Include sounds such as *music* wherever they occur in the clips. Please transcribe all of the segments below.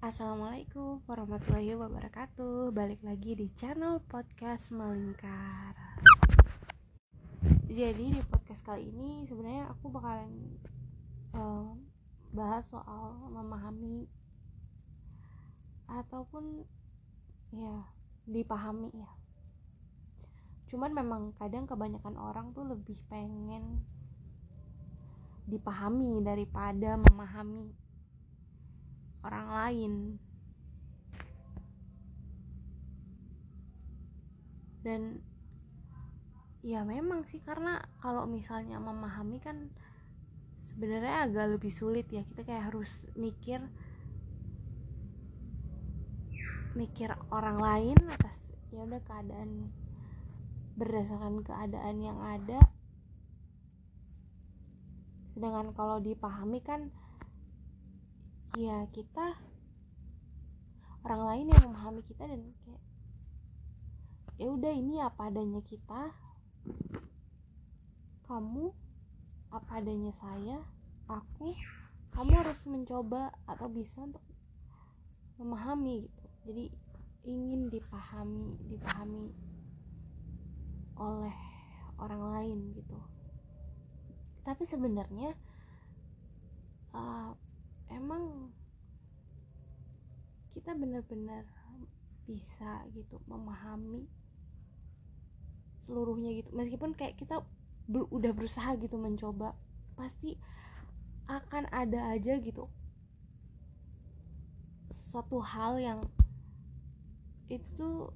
Assalamualaikum warahmatullahi wabarakatuh. Balik lagi di channel podcast melingkar. Jadi di podcast kali ini sebenarnya aku bakalan uh, bahas soal memahami Ataupun ya dipahami ya. Cuman memang kadang kebanyakan orang tuh lebih pengen dipahami daripada memahami orang lain. Dan ya memang sih karena kalau misalnya memahami kan sebenarnya agak lebih sulit ya. Kita kayak harus mikir mikir orang lain atas ya udah keadaan berdasarkan keadaan yang ada. Sedangkan kalau dipahami kan ya kita orang lain yang memahami kita dan kayak ya udah ini apa adanya kita? Kamu apa adanya saya? Aku kamu harus mencoba atau bisa untuk memahami gitu. Jadi ingin dipahami dipahami oleh orang lain gitu. Tapi sebenarnya uh, emang kita benar-benar bisa gitu memahami seluruhnya gitu. Meskipun kayak kita ber, udah berusaha gitu mencoba pasti akan ada aja gitu suatu hal yang itu tuh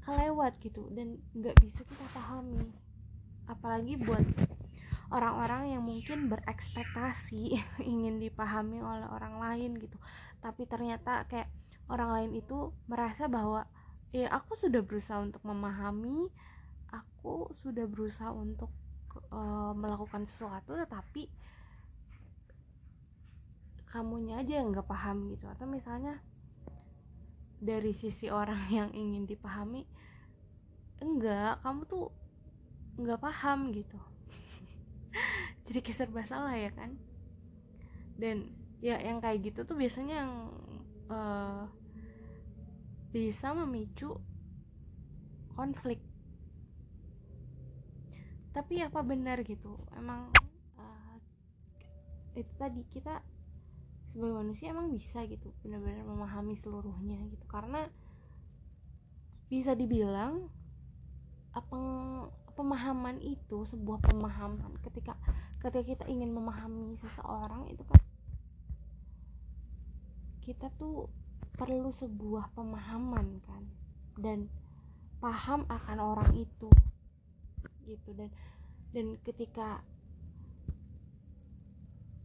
kelewat gitu dan nggak bisa kita pahami. Apalagi buat orang-orang yang mungkin berekspektasi *laughs* ingin dipahami oleh orang lain gitu. Tapi ternyata kayak orang lain itu merasa bahwa ya aku sudah berusaha untuk memahami aku sudah berusaha untuk uh, melakukan sesuatu tetapi kamunya aja yang nggak paham gitu. Atau misalnya dari sisi orang *laughs* yang ingin dipahami enggak kamu tuh nggak paham gitu jadi kayak serba salah ya kan? Dan ya yang kayak gitu tuh biasanya yang uh, bisa memicu konflik. Tapi apa benar gitu? Emang uh, itu tadi kita sebagai manusia emang bisa gitu benar-benar memahami seluruhnya gitu. Karena bisa dibilang apa pemahaman itu sebuah pemahaman ketika ketika kita ingin memahami seseorang itu kan kita tuh perlu sebuah pemahaman kan dan paham akan orang itu gitu. Dan dan ketika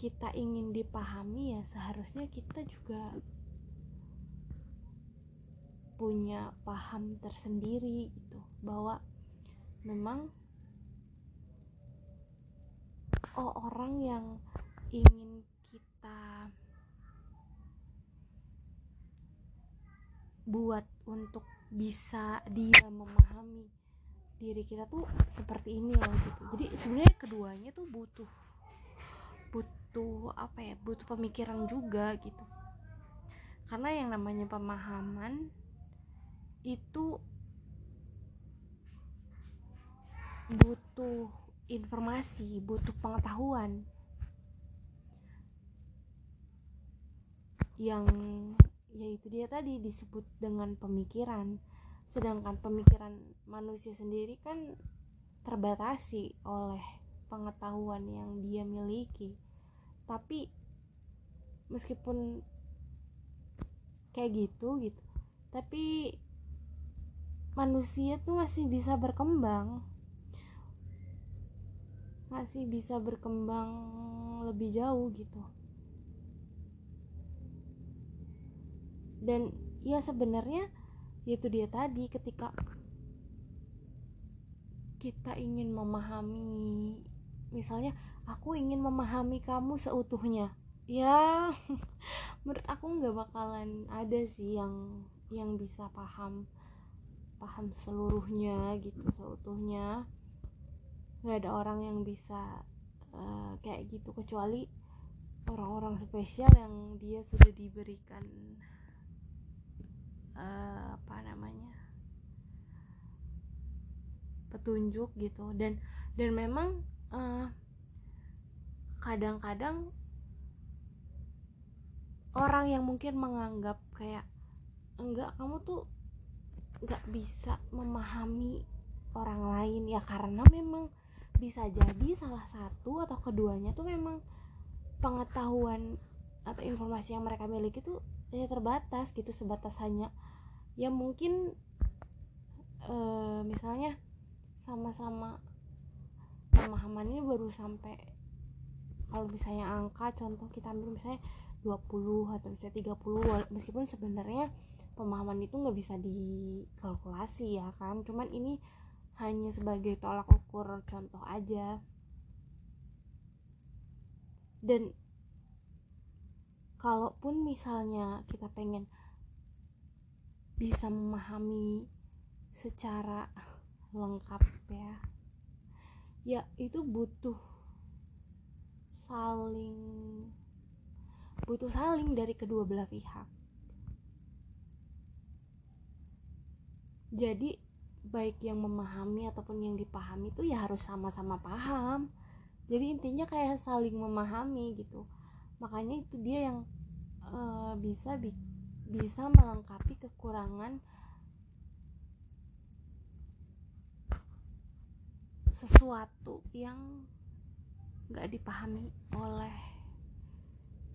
kita ingin dipahami ya seharusnya kita juga punya paham tersendiri gitu bahwa memang oh, orang yang ingin kita buat untuk bisa dia memahami diri kita tuh seperti ini loh gitu. Jadi sebenarnya keduanya tuh butuh butuh apa ya butuh pemikiran juga gitu. Karena yang namanya pemahaman itu butuh informasi, butuh pengetahuan yang yaitu dia tadi disebut dengan pemikiran. Sedangkan pemikiran manusia sendiri kan terbatasi oleh pengetahuan yang dia miliki. Tapi meskipun kayak gitu gitu, tapi manusia tuh masih bisa berkembang masih bisa berkembang lebih jauh gitu. Dan ya sebenarnya itu dia tadi ketika kita ingin memahami misalnya aku ingin memahami kamu seutuhnya. Ya *laughs* menurut aku nggak bakalan ada sih yang yang bisa paham paham seluruhnya gitu seutuhnya nggak ada orang yang bisa uh, kayak gitu. Kecuali orang-orang spesial yang dia sudah diberikan uh, apa namanya petunjuk gitu. Dan dan memang kadang kadang-kadang orang yang mungkin menganggap kayak enggak kamu tuh nggak bisa memahami orang lain. Ya karena memang bisa jadi salah satu atau keduanya tuh memang pengetahuan atau informasi yang mereka miliki tuh ya terbatas gitu sebatas hanya ya mungkin e, misalnya sama-sama pemahamannya baru sampai kalau misalnya angka contoh kita ambil misalnya 20 atau bisa 30 meskipun sebenarnya pemahaman itu nggak bisa dikalkulasi ya kan cuman ini hanya sebagai tolak ukur contoh aja. Dan kalaupun misalnya kita pengen bisa memahami secara lengkap ya ya itu butuh saling butuh saling dari kedua belah pihak. Jadi baik yang memahami ataupun yang dipahami itu ya harus sama-sama paham. Jadi intinya kayak saling memahami gitu. Makanya itu dia yang uh, bisa bi bisa melengkapi kekurangan sesuatu yang nggak dipahami oleh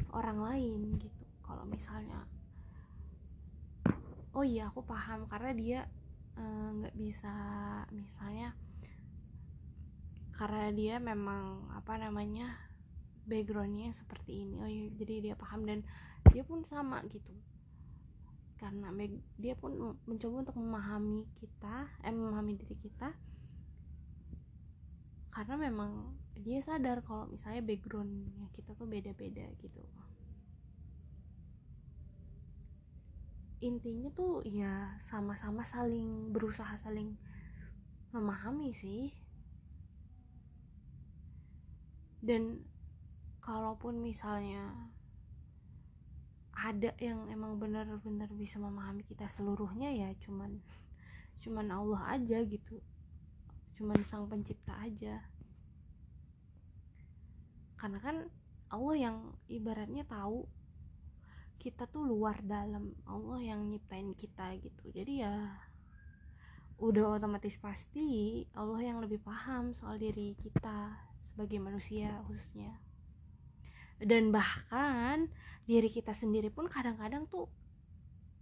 orang lain gitu. Kalau misalnya oh iya aku paham karena dia nggak uh, bisa misalnya karena dia memang apa namanya backgroundnya seperti ini oh iya jadi dia paham dan dia pun sama gitu. Karena dia pun mencoba untuk memahami kita eh memahami diri kita karena memang dia sadar kalau misalnya backgroundnya kita tuh beda-beda gitu intinya tuh ya sama-sama saling berusaha saling memahami sih. Dan kalaupun misalnya ada yang emang benar-benar bisa memahami kita seluruhnya ya cuman cuman Allah aja gitu. Cuman sang pencipta aja. Karena kan Allah yang ibaratnya tahu kita tuh luar dalam. Allah yang nyiptain kita gitu. Jadi ya udah otomatis pasti Allah yang lebih paham soal diri kita sebagai manusia khususnya. Dan bahkan diri kita sendiri pun kadang-kadang tuh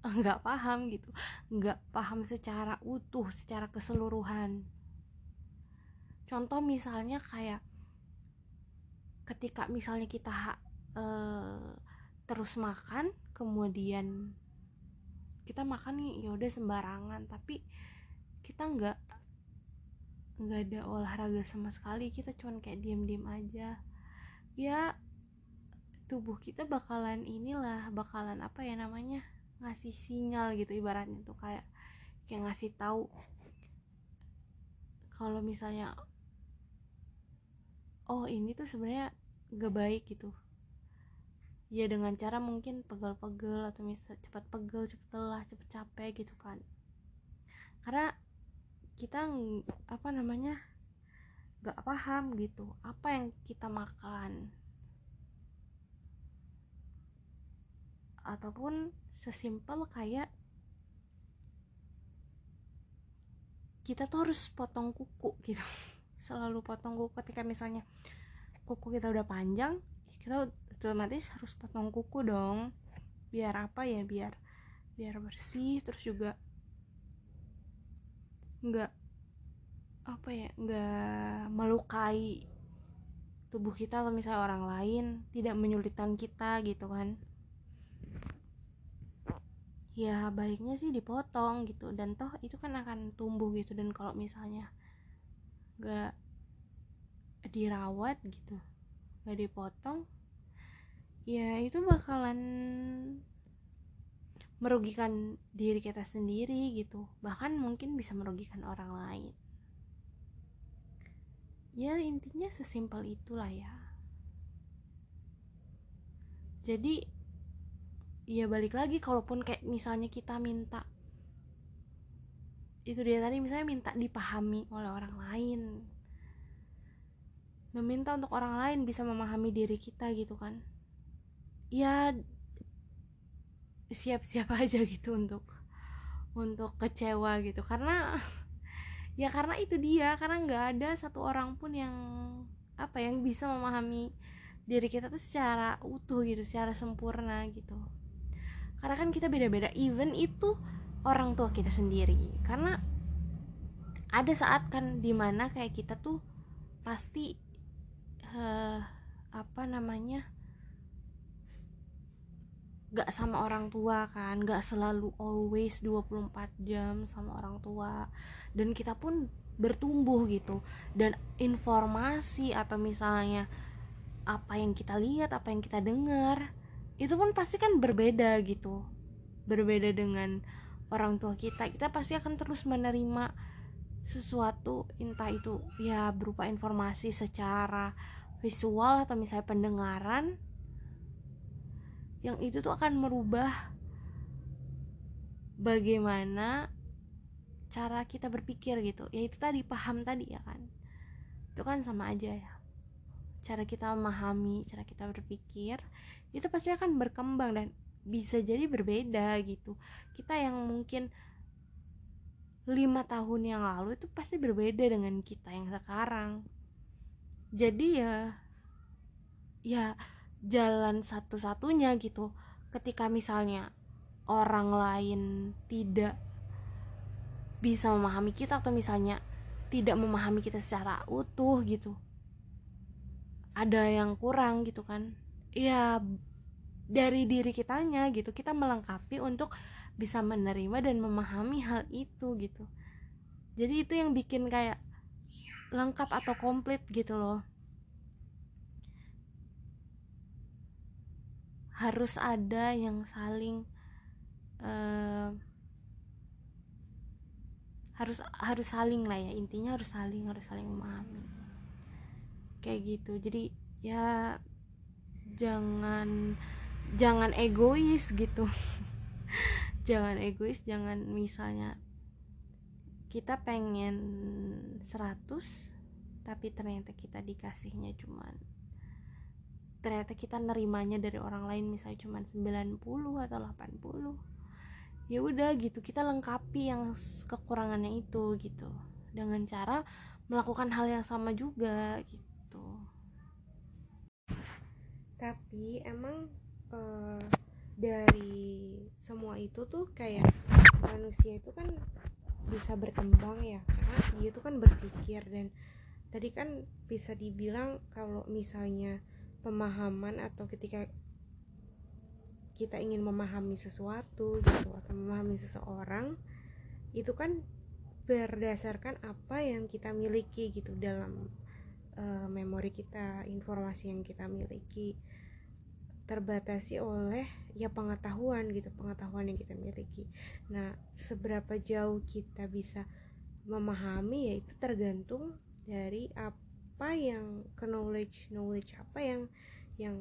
*laughs* nggak paham gitu. Nggak paham secara utuh secara keseluruhan. Contoh misalnya kayak ketika misalnya kita uh, terus makan kemudian kita makan nih ya udah sembarangan. Tapi kita nggak nggak ada olahraga sama sekali. Kita cuman kayak diam-diam aja. Ya tubuh kita bakalan inilah bakalan apa ya namanya ngasih sinyal gitu ibaratnya tuh. Kayak kayak ngasih tahu kalau misalnya oh ini tuh sebenarnya gak baik gitu ya dengan cara mungkin pegel-pegel atau misal cepat pegel cepat lelah cepat capek gitu kan. Karena kita apa namanya gak paham gitu apa yang kita makan. Ataupun sesimpel kayak kita tuh harus potong kuku gitu. *laughs* Selalu potong kuku ketika misalnya kuku kita udah panjang kita otomatis harus potong kuku dong. Biar apa ya biar biar bersih terus juga nggak apa ya nggak melukai tubuh kita atau misalnya orang lain tidak menyulitkan kita gitu kan. Ya baiknya sih dipotong gitu. Dan toh itu kan akan tumbuh gitu. Dan kalau misalnya nggak dirawat gitu nggak dipotong ya itu bakalan merugikan diri kita sendiri gitu. Bahkan mungkin bisa merugikan orang lain. Ya intinya sesimpel itulah ya. Jadi ya balik lagi kalaupun kayak misalnya kita minta itu dia tadi misalnya minta dipahami oleh orang lain. Meminta untuk orang lain bisa memahami diri kita gitu kan ya siap-siap *laughs* aja gitu untuk untuk kecewa gitu. Karena *laughs* ya karena itu dia. Karena nggak ada satu orang pun yang apa yang bisa memahami diri kita tuh secara utuh gitu secara sempurna gitu. Karena kan kita beda-beda. Even itu orang tua kita sendiri. Karena ada saat kan di mana kayak kita tuh pasti uh, apa namanya gak sama orang tua kan gak selalu always 24 jam sama orang tua. Dan kita pun bertumbuh gitu. Dan informasi atau misalnya apa yang kita lihat apa yang kita dengar itu pun pasti kan berbeda gitu. Berbeda dengan orang tua kita. Kita pasti akan terus menerima sesuatu entah itu ya berupa informasi secara visual atau misalnya pendengaran yang itu tuh akan merubah bagaimana cara kita berpikir gitu. Ya itu tadi paham tadi ya kan? Itu kan sama aja ya. Cara kita memahami cara kita berpikir itu pasti akan berkembang dan bisa jadi berbeda gitu. Kita yang mungkin lima tahun yang lalu itu pasti berbeda dengan kita yang sekarang. Jadi ya ya jalan satu-satunya gitu. Ketika misalnya orang lain tidak bisa memahami kita atau misalnya tidak memahami kita secara utuh gitu ada yang kurang gitu kan. Ya dari diri kitanya gitu kita melengkapi untuk bisa menerima dan memahami hal itu gitu. Jadi itu yang bikin kayak lengkap atau komplit gitu loh harus ada yang saling uh, harus harus saling lah ya. Intinya harus saling harus saling memahami. Kayak gitu. Jadi ya jangan jangan egois gitu. *laughs* Jangan egois jangan misalnya kita pengen 100 tapi ternyata kita dikasihnya cuman ternyata kita nerimanya dari orang lain misalnya cuman 90 atau 80 ya udah gitu kita lengkapi yang kekurangannya itu gitu. Dengan cara melakukan hal yang sama juga gitu. Tapi emang uh, dari semua itu tuh kayak manusia itu kan bisa berkembang ya karena dia itu kan berpikir dan tadi kan bisa dibilang kalau misalnya pemahaman atau ketika kita ingin memahami sesuatu gitu atau memahami seseorang itu kan berdasarkan apa yang kita miliki gitu dalam uh, memori kita informasi yang kita miliki terbatasi oleh ya pengetahuan gitu pengetahuan yang kita miliki. Nah seberapa jauh kita bisa memahami ya itu tergantung dari apa yang ke knowledge knowledge apa yang yang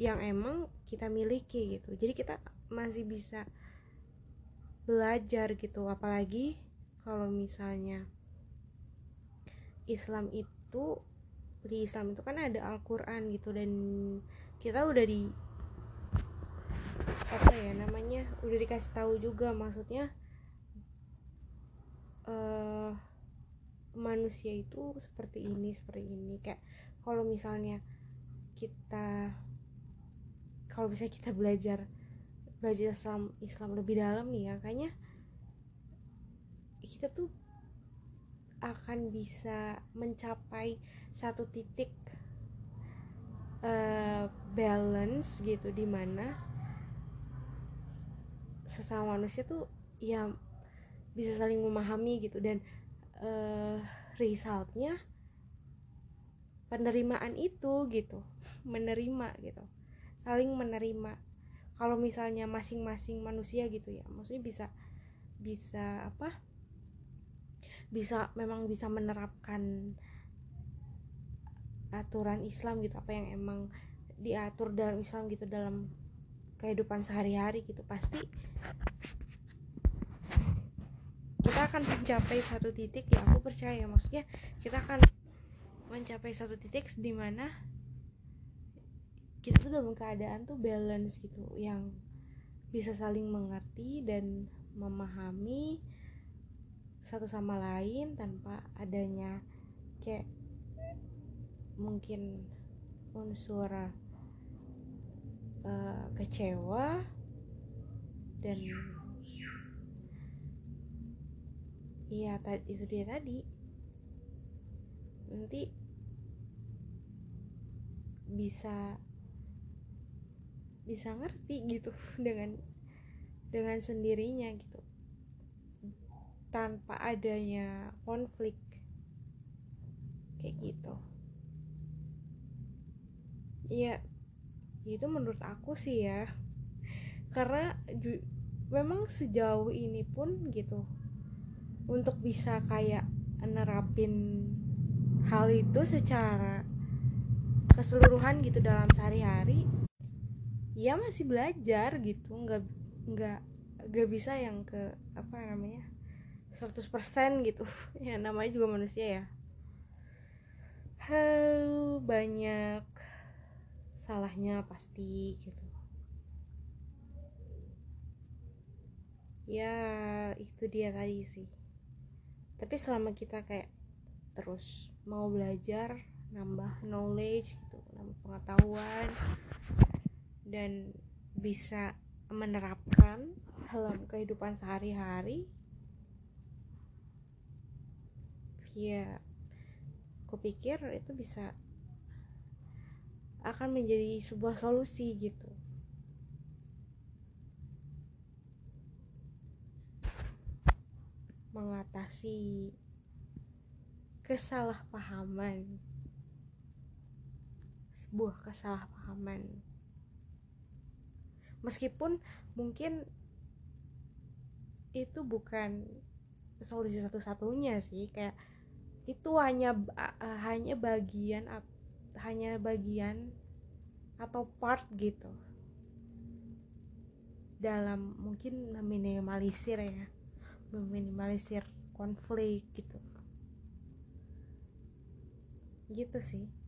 yang emang kita miliki gitu. Jadi kita masih bisa belajar gitu. Apalagi kalau misalnya Islam itu di Islam itu kan ada Al-Quran gitu. Dan kita udah di apa ya namanya udah dikasih tahu juga. Maksudnya uh, manusia itu seperti ini seperti ini. Kayak kalau misalnya kita kalau bisa kita belajar belajar Islam Islam lebih dalam nih ya kayaknya kita tuh akan bisa mencapai satu titik uh, balance gitu di mana sesama manusia tuh ya bisa saling memahami gitu. Dan uh, resultnya penerimaan itu gitu menerima gitu saling menerima. Kalau misalnya masing-masing manusia gitu ya maksudnya bisa bisa apa? Bisa memang bisa menerapkan aturan Islam gitu apa yang emang diatur dalam Islam gitu dalam kehidupan sehari-hari gitu. Pasti kita akan mencapai satu titik ya aku percaya. Maksudnya kita akan mencapai satu titik di mana kita tuh dalam keadaan tuh balance gitu yang bisa saling mengerti dan memahami satu sama lain tanpa adanya kayak mungkin unsur uh, kecewa dan iya tadi itu dia tadi. Nanti bisa bisa ngerti gitu *laughs* dengan dengan sendirinya gitu. Tanpa adanya konflik. Kayak gitu. Iya itu menurut aku sih ya. Karena memang sejauh ini pun gitu untuk bisa kayak nerapin hal itu secara keseluruhan gitu dalam sehari-hari ya masih belajar gitu. Nggak nggak nggak bisa yang ke apa namanya 100% gitu. *laughs* Ya namanya juga manusia ya. Hal banyak salahnya pasti gitu. Ya itu dia tadi sih tapi selama kita kayak terus mau belajar nambah knowledge gitu nambah pengetahuan dan bisa menerapkan dalam kehidupan sehari-hari ya aku pikir itu bisa akan menjadi sebuah solusi gitu mengatasi kesalahpahaman. Sebuah kesalahpahaman. Meskipun mungkin itu bukan solusi satu-satunya sih kayak itu hanya uh, hanya bagian hanya bagian atau part gitu. Dalam mungkin meminimalisir ya meminimalisir konflik gitu. Gitu sih